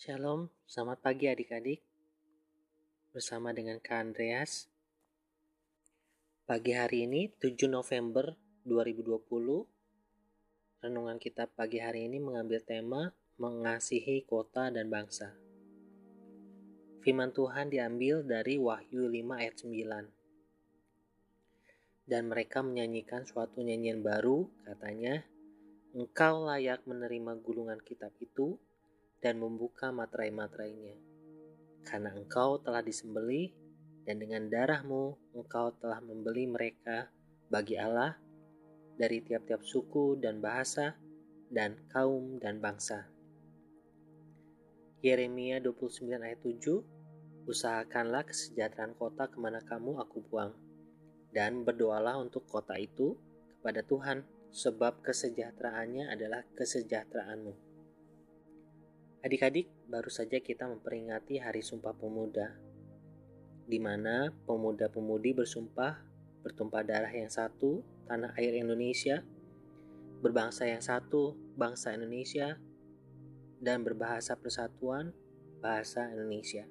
Shalom, selamat pagi adik-adik. Bersama dengan Kak Andreas. Pagi hari ini 7 November 2020. Renungan kita pagi hari ini mengambil tema mengasihi kota dan bangsa. Firman Tuhan diambil dari Wahyu 5 ayat 9. Dan mereka menyanyikan suatu nyanyian baru, katanya, Engkau layak menerima gulungan kitab itu dan membuka materai-materainya. Karena engkau telah disembeli dan dengan darahmu engkau telah membeli mereka bagi Allah dari tiap-tiap suku dan bahasa dan kaum dan bangsa. Yeremia 29 ayat 7 Usahakanlah kesejahteraan kota ke mana kamu aku buang dan berdoalah untuk kota itu kepada Tuhan sebab kesejahteraannya adalah kesejahteraanmu. Adik-adik, baru saja kita memperingati Hari Sumpah Pemuda, di mana pemuda-pemudi bersumpah bertumpah darah yang satu, tanah air Indonesia, berbangsa yang satu, bangsa Indonesia, dan berbahasa persatuan, bahasa Indonesia.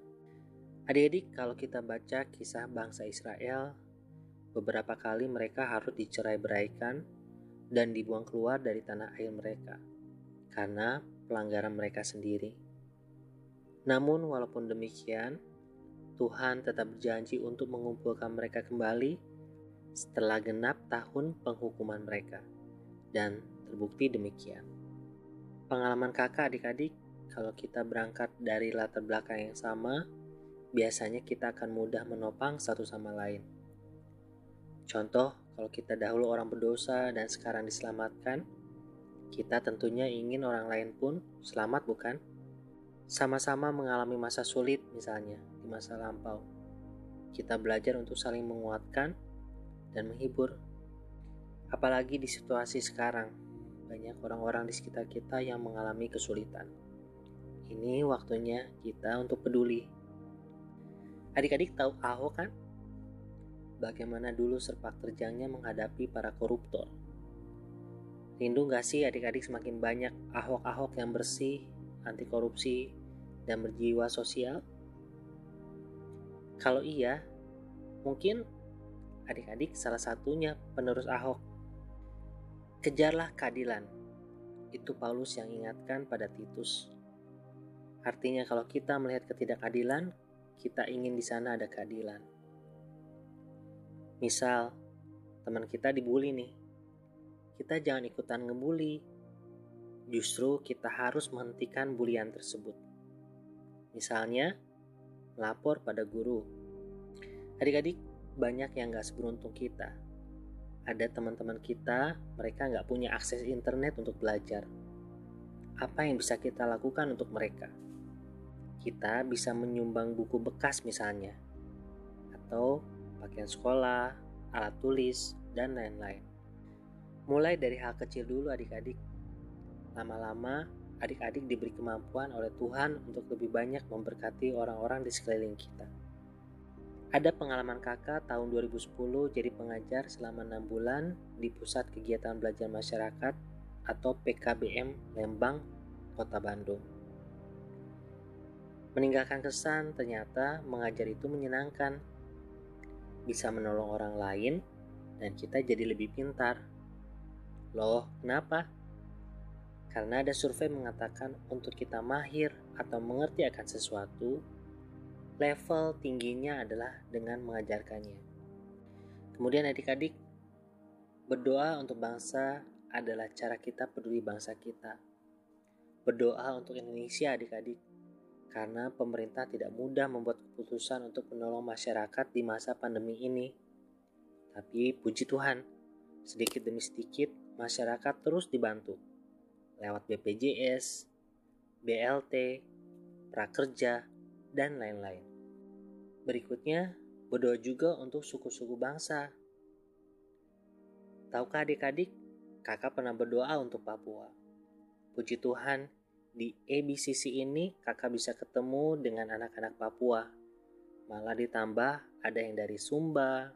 Adik-adik, kalau kita baca kisah bangsa Israel, beberapa kali mereka harus dicerai beraikan dan dibuang keluar dari tanah air mereka karena pelanggaran mereka sendiri. Namun, walaupun demikian, Tuhan tetap berjanji untuk mengumpulkan mereka kembali setelah genap tahun penghukuman mereka, dan terbukti demikian. Pengalaman kakak adik-adik, kalau kita berangkat dari latar belakang yang sama, biasanya kita akan mudah menopang satu sama lain. Contoh, kalau kita dahulu orang berdosa dan sekarang diselamatkan, kita tentunya ingin orang lain pun selamat bukan? Sama-sama mengalami masa sulit misalnya di masa lampau. Kita belajar untuk saling menguatkan dan menghibur. Apalagi di situasi sekarang, banyak orang-orang di sekitar kita yang mengalami kesulitan. Ini waktunya kita untuk peduli. Adik-adik tahu Ahok kan? Bagaimana dulu serpak terjangnya menghadapi para koruptor Rindu gak sih adik-adik semakin banyak ahok-ahok yang bersih, anti korupsi, dan berjiwa sosial? Kalau iya, mungkin adik-adik salah satunya penerus ahok. Kejarlah keadilan. Itu Paulus yang ingatkan pada Titus. Artinya kalau kita melihat ketidakadilan, kita ingin di sana ada keadilan. Misal, teman kita dibully nih, kita jangan ikutan ngebully. Justru kita harus menghentikan bulian tersebut. Misalnya, lapor pada guru. Adik-adik, banyak yang gak seberuntung kita. Ada teman-teman kita, mereka gak punya akses internet untuk belajar. Apa yang bisa kita lakukan untuk mereka? Kita bisa menyumbang buku bekas misalnya, atau pakaian sekolah, alat tulis, dan lain-lain. Mulai dari hal kecil dulu adik-adik. Lama-lama adik-adik diberi kemampuan oleh Tuhan untuk lebih banyak memberkati orang-orang di sekeliling kita. Ada pengalaman kakak tahun 2010 jadi pengajar selama 6 bulan di Pusat Kegiatan Belajar Masyarakat atau PKBM Lembang, Kota Bandung. Meninggalkan kesan ternyata mengajar itu menyenangkan. Bisa menolong orang lain dan kita jadi lebih pintar Loh, kenapa? Karena ada survei mengatakan untuk kita mahir atau mengerti akan sesuatu, level tingginya adalah dengan mengajarkannya. Kemudian adik-adik, berdoa untuk bangsa adalah cara kita peduli bangsa kita. Berdoa untuk Indonesia adik-adik, karena pemerintah tidak mudah membuat keputusan untuk menolong masyarakat di masa pandemi ini. Tapi puji Tuhan, sedikit demi sedikit masyarakat terus dibantu lewat BPJS, BLT, prakerja, dan lain-lain. Berikutnya, berdoa juga untuk suku-suku bangsa. Tahukah adik-adik, kakak pernah berdoa untuk Papua. Puji Tuhan, di ABCC ini kakak bisa ketemu dengan anak-anak Papua. Malah ditambah ada yang dari Sumba,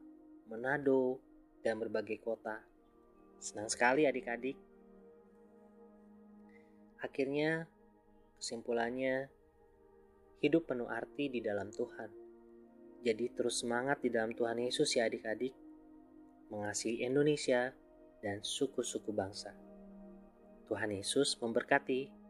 Manado, dan berbagai kota. Senang sekali adik-adik. Akhirnya, kesimpulannya, hidup penuh arti di dalam Tuhan. Jadi terus semangat di dalam Tuhan Yesus ya adik-adik, mengasihi Indonesia dan suku-suku bangsa. Tuhan Yesus memberkati.